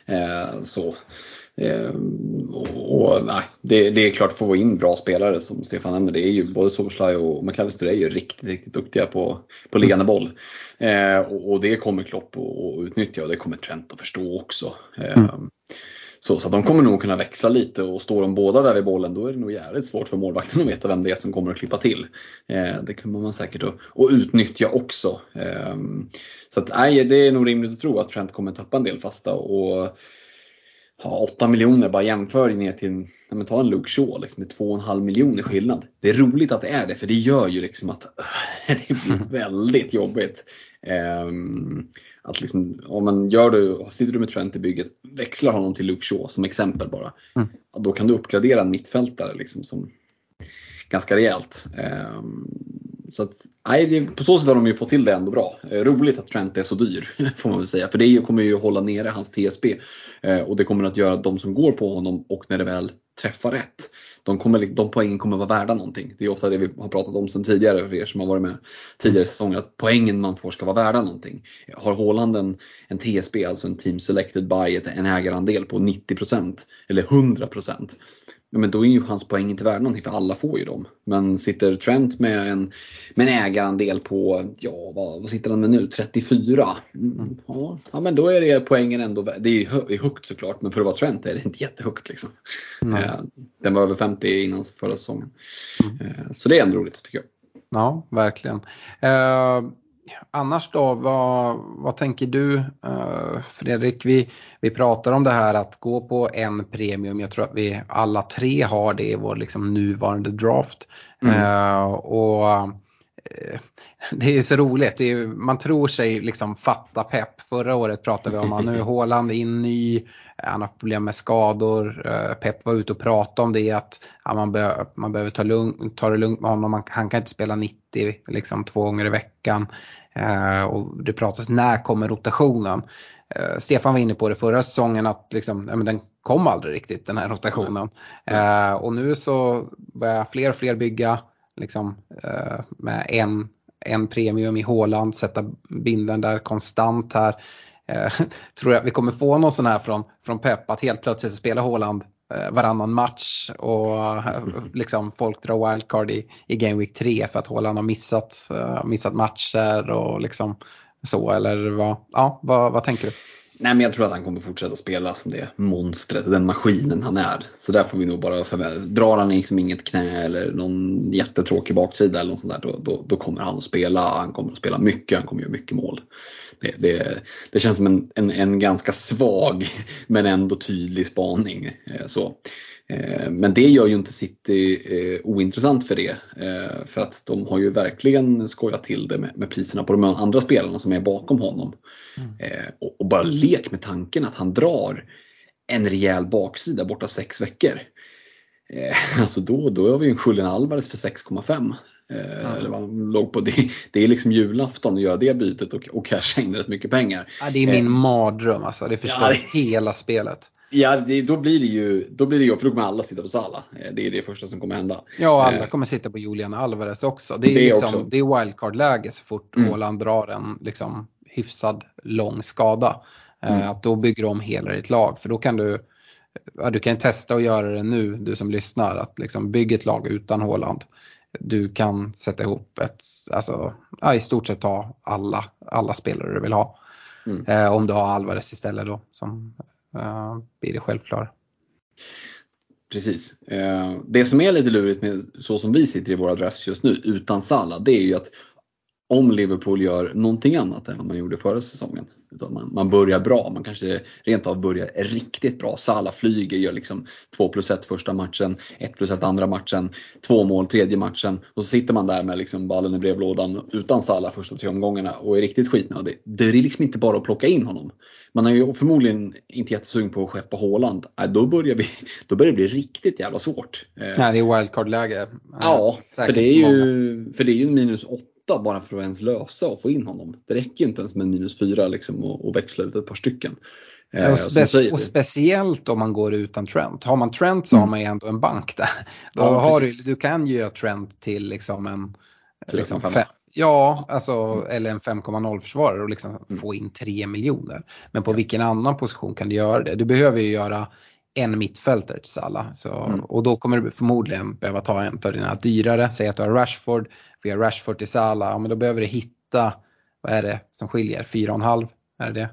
S4: Mm. Eh, så. Eh, och, nej, det, det, är klart, att få in bra spelare som Stefan nämnde, det är ju både Soboslaj och McAllister är ju riktigt, riktigt duktiga på, på liggande boll. Eh, och, och, det kommer Klopp att utnyttja och det kommer Trent att förstå också. Eh, mm. Så, så de kommer nog kunna växla lite och står de båda där vid bollen då är det nog jävligt svårt för målvakten att veta vem det är som kommer att klippa till. Eh, det kommer man säkert att, att utnyttja också. Eh, så att, nej, det är nog rimligt att tro att Trent kommer tappa en del fasta och ha 8 miljoner bara jämför ner till, men ta en Luke Shaw, liksom, det är 2,5 miljoner skillnad. Det är roligt att det är det för det gör ju liksom att det blir väldigt jobbigt. Um, att liksom, om man gör det, sitter du med Trent i bygget, växlar honom till Luke Shaw som exempel bara. Mm. Då kan du uppgradera en mittfältare liksom som ganska rejält. Um, så att, nej, på så sätt har de ju fått till det ändå bra. Eh, roligt att Trent är så dyr får man väl säga. För det kommer ju hålla nere hans TSB. Eh, och det kommer att göra att de som går på honom och när det väl träffar rätt. De, kommer, de poängen kommer vara värda någonting. Det är ofta det vi har pratat om sedan tidigare för er som har varit med tidigare säsonger, att poängen man får ska vara värda någonting. Har Håland en, en TSB, alltså en Team Selected by, en ägarandel på 90% eller 100% ja, men då är ju hans poäng inte värd någonting för alla får ju dem. Men sitter Trent med en, med en ägarandel på, ja vad, vad sitter han med nu, 34? Mm, ja, ja, men då är det poängen ändå, det är ju högt såklart men för att vara Trent är det inte jättehögt. Liksom. Mm. Eh, den var över 50 innan förra säsongen. Mm. Eh, så det är ändå roligt tycker jag.
S2: Ja, verkligen. Eh, annars då, vad, vad tänker du uh, Fredrik? Vi, vi pratar om det här att gå på en premium. Jag tror att vi alla tre har det i vår liksom, nuvarande draft. Mm. Uh, och det är så roligt. Är, man tror sig liksom fatta pepp. Förra året pratade vi om att nu är Håland in ny, han har problem med skador. Pepp var ute och pratade om det att ja, man, be, man behöver ta, lugn, ta det lugnt med honom. Man, han kan inte spela 90 liksom, två gånger i veckan. Eh, och det pratas när kommer rotationen? Eh, Stefan var inne på det förra säsongen att liksom, ja, den kom aldrig riktigt den här rotationen. Eh, och nu så börjar fler och fler bygga liksom, eh, med en, en premium i Håland, sätta binden där konstant här. Eh, tror jag vi kommer få någon sån här från, från Pep att helt plötsligt spela Håland Eh, varannan match och eh, liksom folk drar wildcard i, i Game Week 3 för att Haaland har missat, missat matcher och liksom så eller vad, ja, vad, vad tänker du?
S4: Nej men jag tror att han kommer fortsätta spela som det monstret, den maskinen han är. Så där får vi nog bara förvänta Drar han liksom inget knä eller någon jättetråkig baksida eller något sånt där, då, då, då, kommer han att spela. Han kommer att spela mycket, han kommer att göra mycket mål. Det, det, det känns som en, en, en, ganska svag men ändå tydlig spaning. Eh, så. Eh, men det gör ju inte City eh, ointressant för det. För att de har ju verkligen skojat till det med, priserna på de andra spelarna som är bakom honom. Mm. Och, bara lek med tanken att han drar en rejäl baksida borta sex veckor. Alltså då, då har vi en Julian Alvarez för 6,5. Eh, eller vad han låg på. Det, det, är liksom julafton att göra det bytet och, och casha in rätt mycket pengar.
S2: Ja, det är min eh, mardröm alltså. Det förstör ja, hela spelet.
S4: Ja, det, då blir det ju, då blir det ju, för då kommer alla sitta på Sala. Eh, det är det första som kommer hända.
S2: Ja, alla eh, kommer sitta på Julian Alvarez också. Det är, det liksom, det är wildcard-läge så fort mm. Åland drar en liksom, hyfsad lång skada. Mm. Att då bygger du om hela ditt lag. För då kan du, ja, du kan testa att göra det nu, du som lyssnar, att liksom bygga ett lag utan Håland du kan sätta ihop ett, alltså ja, i stort sett ha alla, alla spelare du vill ha. Mm. Eh, om du har Alvarez istället då som eh, Eh, blir det självklar.
S4: Precis. Eh, det som är lite lurigt med så som vi sitter i våra drafts just nu utan Salla det är ju att om Liverpool gör någonting annat än vad man gjorde förra säsongen. Man, man börjar bra, man kanske rent av börjar riktigt bra. Sala flyger, gör liksom 2 plus 1 första matchen, 1 plus 1 andra matchen, två mål tredje matchen. Och så sitter man där med liksom ballen i brevlådan utan Sala första tre omgångarna och är riktigt skitnödig. Det är liksom inte bara att plocka in honom. Man är ju förmodligen inte jättesugen på att skeppa Håland. Då börjar, vi, då börjar det bli riktigt jävla svårt.
S2: Nej, det är wildcard-läge.
S4: Ja, för det, är ju, för det är ju minus 8 8 bara för att ens lösa och få in honom. Det räcker ju inte ens med minus 4 liksom och, och växla ut ett par stycken.
S2: Eh, och, spe och, speciellt om man går utan Trent. Har man Trent så mm. har man ju ändå en bank där. Då ja, har du, du kan ju göra Trent till liksom en liksom fem, Ja, alltså, eller en 5,0 försvarare och liksom mm. få in 3 miljoner. Men på vilken annan position kan du göra det? Du behöver ju göra en mittfältare till Salah. Så, mm. Och då kommer du förmodligen behöva ta en av dina dyrare. Säg att du har Rashford, för jag Rashford till Salah. Ja, men då behöver du hitta, vad är det som skiljer? 4,5? Är det det?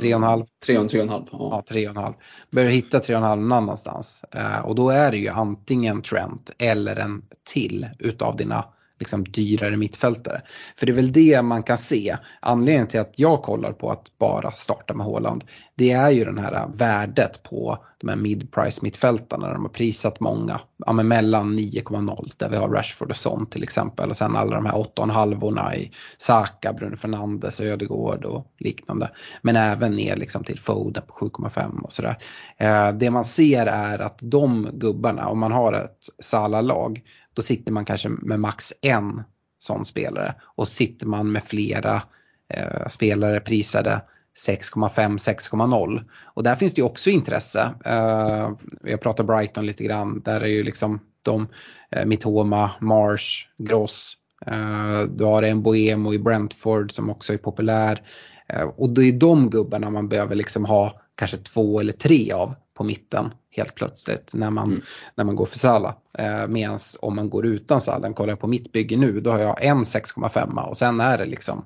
S2: 3,5?
S4: 3,5.
S2: Ja, 3,5. Behöver hitta 3,5 någon annanstans. Eh, och då är det ju antingen Trent eller en till utav dina liksom dyrare mittfältare. För det är väl det man kan se. Anledningen till att jag kollar på att bara starta med Håland det är ju den här äh, värdet på de här mid-price mittfältarna. De har prisat många, ja, men mellan 9,0 där vi har Rashford och Son till exempel och sen alla de här 8,5orna i Saka, Bruno Fernandes, Ödegård och liknande. Men även ner liksom till Foden på 7,5 och sådär. Eh, det man ser är att de gubbarna, om man har ett Sala-lag då sitter man kanske med max en sån spelare. Och sitter man med flera eh, spelare prisade 6,5-6,0 och där finns det ju också intresse. Eh, jag pratar Brighton lite grann, där är ju liksom de, eh, Mitoma, Marsh, Gross, Eh, du har en Boemo i Brentford som också är populär. Eh, och det är de gubbarna man behöver liksom ha kanske två eller tre av på mitten helt plötsligt när man, mm. när man går för Sala. Eh, Medan om man går utan Sala, kollar jag på mitt bygge nu, då har jag en 6,5 och sen är det liksom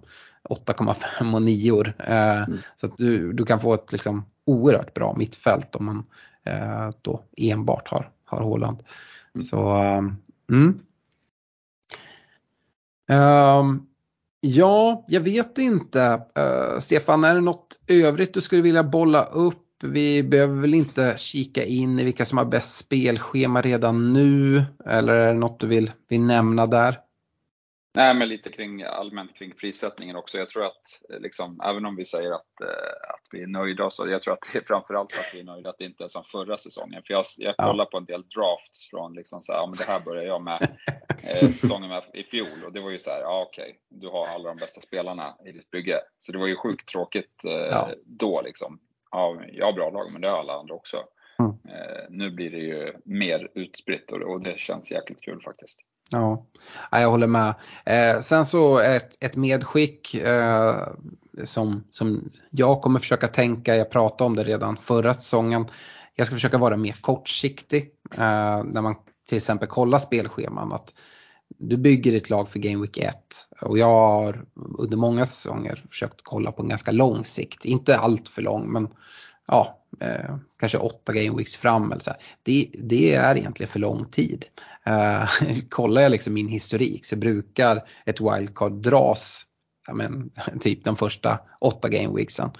S2: 8,5 och 9 eh, mm. Så att du, du kan få ett liksom oerhört bra mittfält om man eh, då enbart har, har Håland. Mm. Så, um, mm. Um, ja, jag vet inte. Uh, Stefan, är det något övrigt du skulle vilja bolla upp? Vi behöver väl inte kika in i vilka som har bäst spelschema redan nu eller är det något du vill, vill nämna där?
S3: Nej, men lite kring allmänt kring prissättningen också. Jag tror att liksom, även om vi säger att, eh, att vi är nöjda så jag tror att det är framförallt att vi är nöjda att det inte är som förra säsongen. För jag, jag kollar på en del drafts från liksom så här, ja men det här börjar jag med eh, säsongen med i fjol och det var ju så här, ja okej, du har alla de bästa spelarna i ditt bygge. Så det var ju sjukt tråkigt eh, ja. då liksom. Ja, jag har bra lag men det har alla andra också. Mm. Eh, nu blir det ju mer utspritt och, det känns jäkligt kul faktiskt.
S2: Ja, jag håller med. Eh, sen så ett, ett medskick eh, som, som jag kommer försöka tänka, jag pratade om det redan förra säsongen. Jag ska försöka vara mer kortsiktig när man till exempel kollar spelscheman. Att du bygger ett lag för Game Week 1 och jag har under många säsonger försökt kolla på en ganska lång sikt. Inte allt för lång men ja, eh, kanske åtta game weeks fram eller så det, det, är egentligen för lång tid. Eh, kollar jag liksom min historik så brukar ett wildcard dras ja, men, typ de första åtta game weeksen.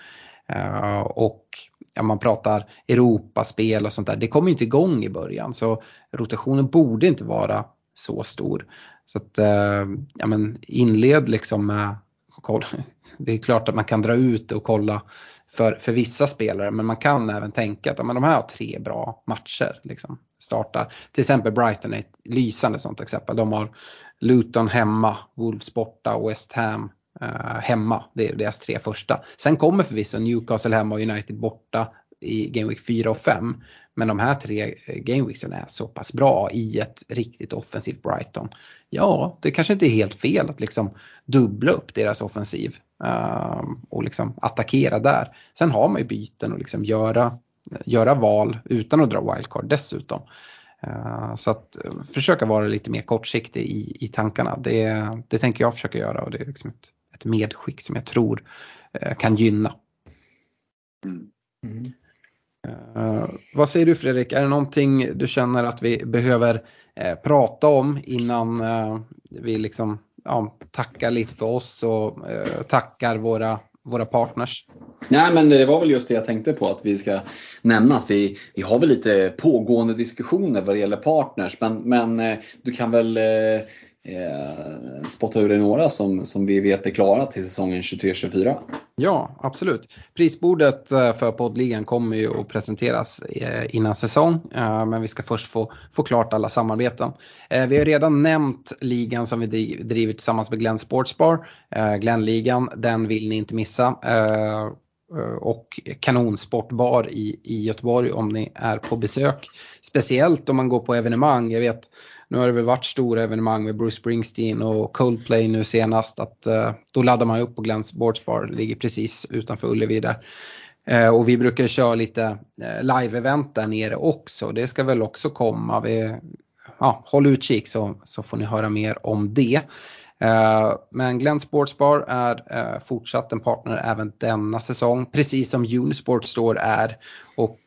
S2: Eh, och ja, man pratar Europaspel och sånt där, det kommer inte igång i början så rotationen borde inte vara så stor. Så att, eh, ja, men inled liksom med det är klart att man kan dra ut det och kolla för, för vissa spelare. Men man kan även tänka att men de här har tre bra matcher. Liksom, startar. Till exempel Brighton är ett lysande sånt exempel. De har Luton hemma, Wolves borta och West Ham eh, hemma. Det är deras tre första. Sen kommer förvisso Newcastle hemma och United borta i Game Week 4 och 5. Men de här tre eh, gameweeksen är så pass bra i ett riktigt offensivt Brighton. Ja, det kanske inte är helt fel att liksom dubbla upp deras offensiv uh, och liksom attackera där. Sen har man ju byten och liksom göra, göra val utan att dra wildcard dessutom. Uh, så att uh, försöka vara lite mer kortsiktig i, i tankarna, det, det tänker jag försöka göra och det är liksom ett, ett medskick som jag tror kan gynna. Mm. Uh, vad säger du Fredrik, är det någonting du känner att vi behöver uh, prata om innan uh, vi liksom tackar lite för oss och tackar våra, våra partners?
S4: Nej men det var väl just det jag tänkte på att vi ska nämna att vi, vi har väl lite pågående diskussioner vad det gäller partners men, men du kan väl eh, spotta ur dig några som, som vi vet är klara till säsongen 23-24.
S2: Ja, absolut. Prisbordet eh, för poddligan kommer ju att presenteras eh, innan säsong, eh, men vi ska först få, få klart alla samarbeten. Eh, vi har redan nämnt ligan som vi driver tillsammans med Glenn Sportsbar, Glennligan, den vill ni inte missa och kanonsportbar i, i Göteborg om ni är på besök. Speciellt om man går på evenemang. Jag vet nu har det väl varit stora evenemang med Bruce Springsteen och Coldplay nu senast. Att, eh, då laddar man upp på Glens Sportsbar, ligger precis utanför Ullevi där. Eh, och vi brukar köra lite eh, live-event där nere också. Det ska väl också komma. Vi, ja, håll utkik så, så får ni höra mer om det. Men Glenn Sportsbar är fortsatt en partner även denna säsong, precis som Unisport Store är. Och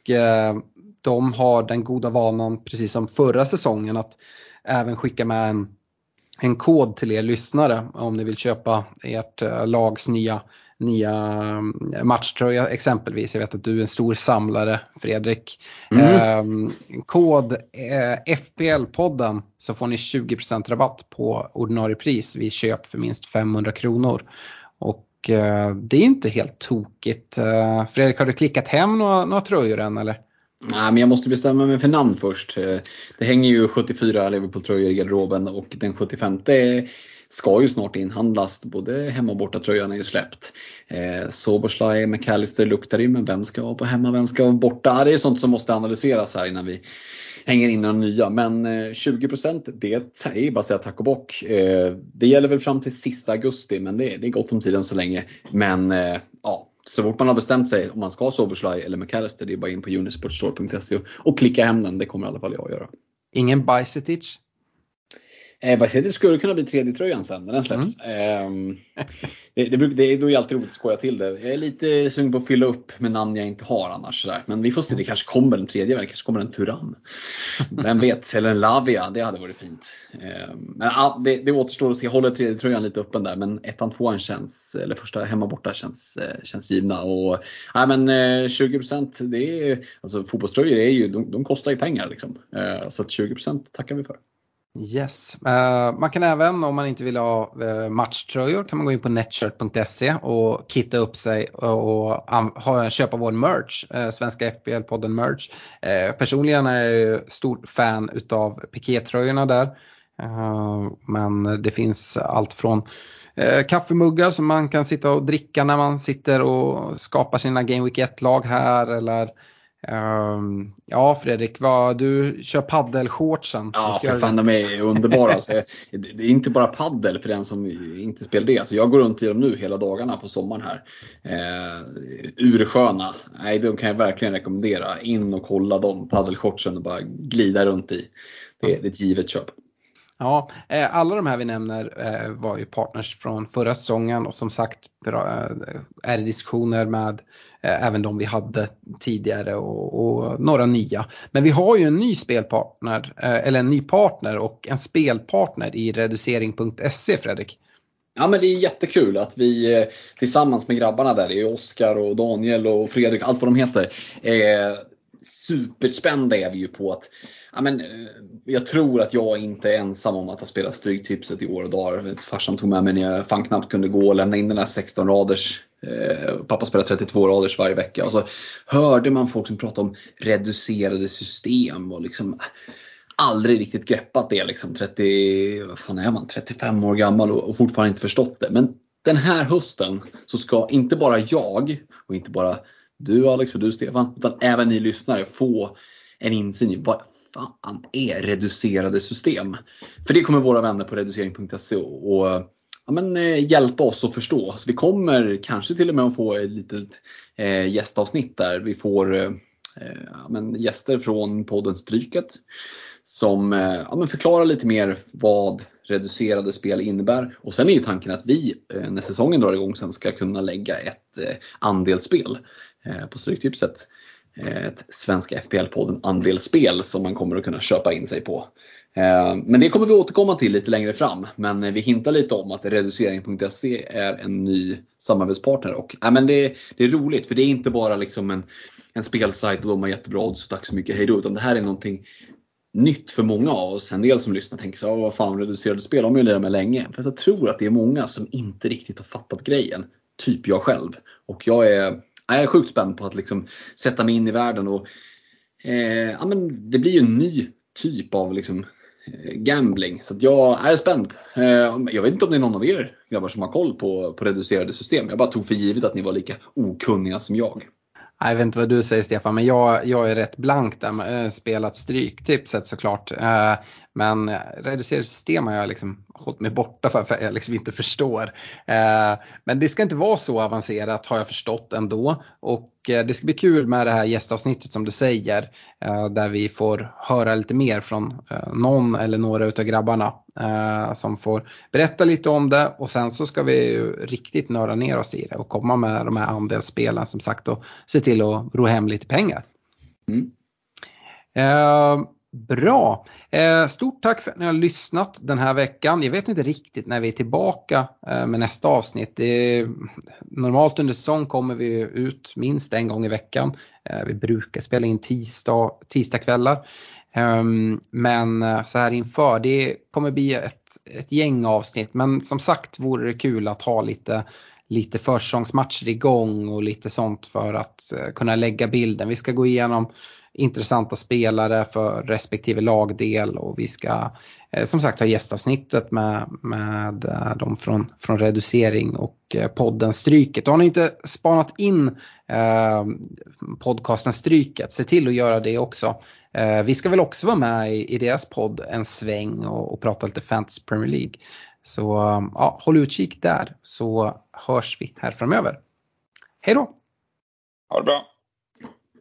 S2: de har den goda vanan, precis som förra säsongen, att även skicka med en, en kod till er lyssnare om ni vill köpa ert eh, lags nya, nya mm, matchtröja exempelvis. Jag vet att du är en stor samlare Fredrik. Mm. Eh, kod eh, FPL-podden så får ni 20% rabatt på ordinarie pris vid köp för minst 500 kronor. Och eh, det är inte helt tokigt. Eh, Fredrik, har du klickat hem några, några tröjor än eller?
S4: Nej, men jag måste bestämma mig för namn först. Eh, det hänger ju 74 Liverpool-tröjor i garderoben och den 75 ska ju snart inhandlas. Både hemma och borta tröjan är ju släppt. Eh, Soboslaj, McAllister luktar ju, men vem ska vara på hemma, vem ska vara borta? det är sånt som måste analyseras här innan vi hänger in några nya. Men eh, 20% det är bara att säga tack och bock. Eh, det gäller väl fram till sista augusti men det är gott om tiden så länge. Men ja, så fort man har bestämt sig om man ska ha Soberslaj eller McAllister, det är bara in på unisportstore.se och klicka hem den. Det kommer i alla fall jag att göra.
S2: Ingen Bajsetic?
S4: Eh, Bajsetic skulle kunna bli tredje tröjan sen när den släpps. Mm. Eh, det, det, det, är då alltid roligt att skoja till det. Jag är lite sugen på att fylla upp med namn jag inte har annars. Sådär. Men vi får se, det kanske kommer en tredje, det kanske kommer en Turam. Vem vet, eller en Lavia, det hade varit fint. Eh, men ja, det, det återstår att se, jag håller tredje tröjan lite öppen där. Men ettan, tvåan känns, eller första hemma borta känns, eh, känns givna. Och, ja, men 20% eh, det är, alltså fotbollströjor är ju, de, de kostar ju pengar liksom. Eh, så att 20% tackar vi för.
S2: Yes, uh, man kan även om man inte vill ha uh, matchtröjor kan man gå in på netshirt.se och kitta upp sig och, och ha, köpa vår merch, uh, Svenska FBL-podden merch. personligen är jag stort fan utav pikétröjorna där. men det finns allt från kaffemuggar som man kan sitta och dricka när man sitter och skapar sina Game Week 1-lag här eller Um, ja Fredrik, vad, du kör paddelshortsen.
S4: Ja, för fan de är underbara. alltså, det är inte bara paddel för den som inte spelar det. Alltså, jag går runt i dem nu hela dagarna på sommaren här. Eh, ursköna. Nej, de kan jag verkligen rekommendera. In och kolla dem, paddelshortsen och bara glida runt i. Det, det är ett givet köp.
S2: Ja, eh, alla de här vi nämner eh, var ju partners från förra säsongen och som sagt eh, är det diskussioner med även de vi hade tidigare och, och, några nya. Men vi har ju en ny spelpartner, eller en ny partner och en spelpartner i reducering.se Fredrik.
S4: Ja men det är jättekul att vi tillsammans med grabbarna där, det är Oskar och Daniel och Fredrik, allt vad de heter, superspända är vi ju på att ja, men, eh, jag tror att jag inte är ensam om att ha spelat Stryktipset i år och dagar. Farsan tog med mig när jag fan knappt kunde gå och lämna in den här 16 raders. Eh, pappa spelar 32 raders varje vecka. Och så hörde man folk som pratade om reducerade system och liksom eh, aldrig riktigt greppat det. Liksom 30, vad fan är man, 35 år gammal och, och fortfarande inte förstått det. Men den här hösten så ska inte bara jag och inte bara du Alex och du Stefan, utan även ni lyssnare få en insyn i vad fan är reducerade system? För det kommer våra vänner på reducering.se och ja, men, eh, hjälpa oss att förstå. Så vi kommer kanske till och med att få ett litet eh, gästavsnitt där vi får eh, ja, men, gäster från podden Stryket som eh, ja, men förklarar lite mer vad reducerade spel innebär. Och sen är ju tanken att vi eh, när säsongen drar igång sen ska kunna lägga ett eh, andelsspel Eh, på Stryktipset eh, ett Svenska FPL-podden Andelsspel som man kommer att kunna köpa in sig på. Eh, men det kommer vi återkomma till lite längre fram. Men vi hintar lite om att reducering.se är en ny samarbetspartner. Och, äh, men det, det är roligt för det är inte bara liksom en, en spelsajt och de har jättebra odds och tack så mycket hejdå. Utan det här är någonting nytt för många av oss. En del som lyssnar tänker så vad fan reducerade spel har man ju lirat med länge. Fast jag tror att det är många som inte riktigt har fattat grejen. Typ jag själv. Och jag är jag är sjukt spänd på att liksom sätta mig in i världen. och eh, ja, men Det blir ju en ny typ av liksom, eh, gambling. Så jag är spänd. Eh, jag vet inte om det är någon av er grabbar som har koll på, på reducerade system. Jag bara tog för givet att ni var lika okunniga som jag.
S2: Jag vet inte vad du säger Stefan, men jag, jag är rätt blank där. Eh, spelat stryktipset såklart. Eh, Eh, men reducerade system har jag liksom hållit mig borta för, för jag liksom inte förstår. Eh, men det ska inte vara så avancerat har jag förstått ändå. Och eh, det ska bli kul med det här gästavsnittet som du säger. Där vi får höra lite mer från någon eller några utav grabbarna. Som får berätta lite om det och sen så ska vi ju riktigt nöra ner oss i det och komma med de här andelsspelen som sagt och se till att ro hem lite pengar. Mm. Bra! Eh, stort tack för att ni har lyssnat den här veckan. Jag vet inte riktigt när vi är tillbaka eh, med nästa avsnitt. Är, normalt under säsong kommer vi ut minst en gång i veckan. Eh, vi brukar spela in tisdag, tisdagkvällar. Ehm, men så här inför, det kommer bli ett, ett gäng avsnitt. Men som sagt vore det kul att ha lite lite försäsongsmatcher igång och lite sånt för att kunna lägga bilden. Vi ska gå igenom intressanta spelare för respektive lagdel och vi ska eh, som sagt ha gästavsnittet med, med eh, de från, från reducering och eh, podden Stryket. Och har ni inte spanat in eh, podcasten Stryket, se till att göra det också. Eh, vi ska väl också vara med i, i deras podd en sväng och, och prata lite Fantasy Premier League. Så ja, håll utkik där så hörs vi här framöver. Hej då!
S3: Ha det bra!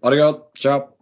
S4: Ha det gott, tja!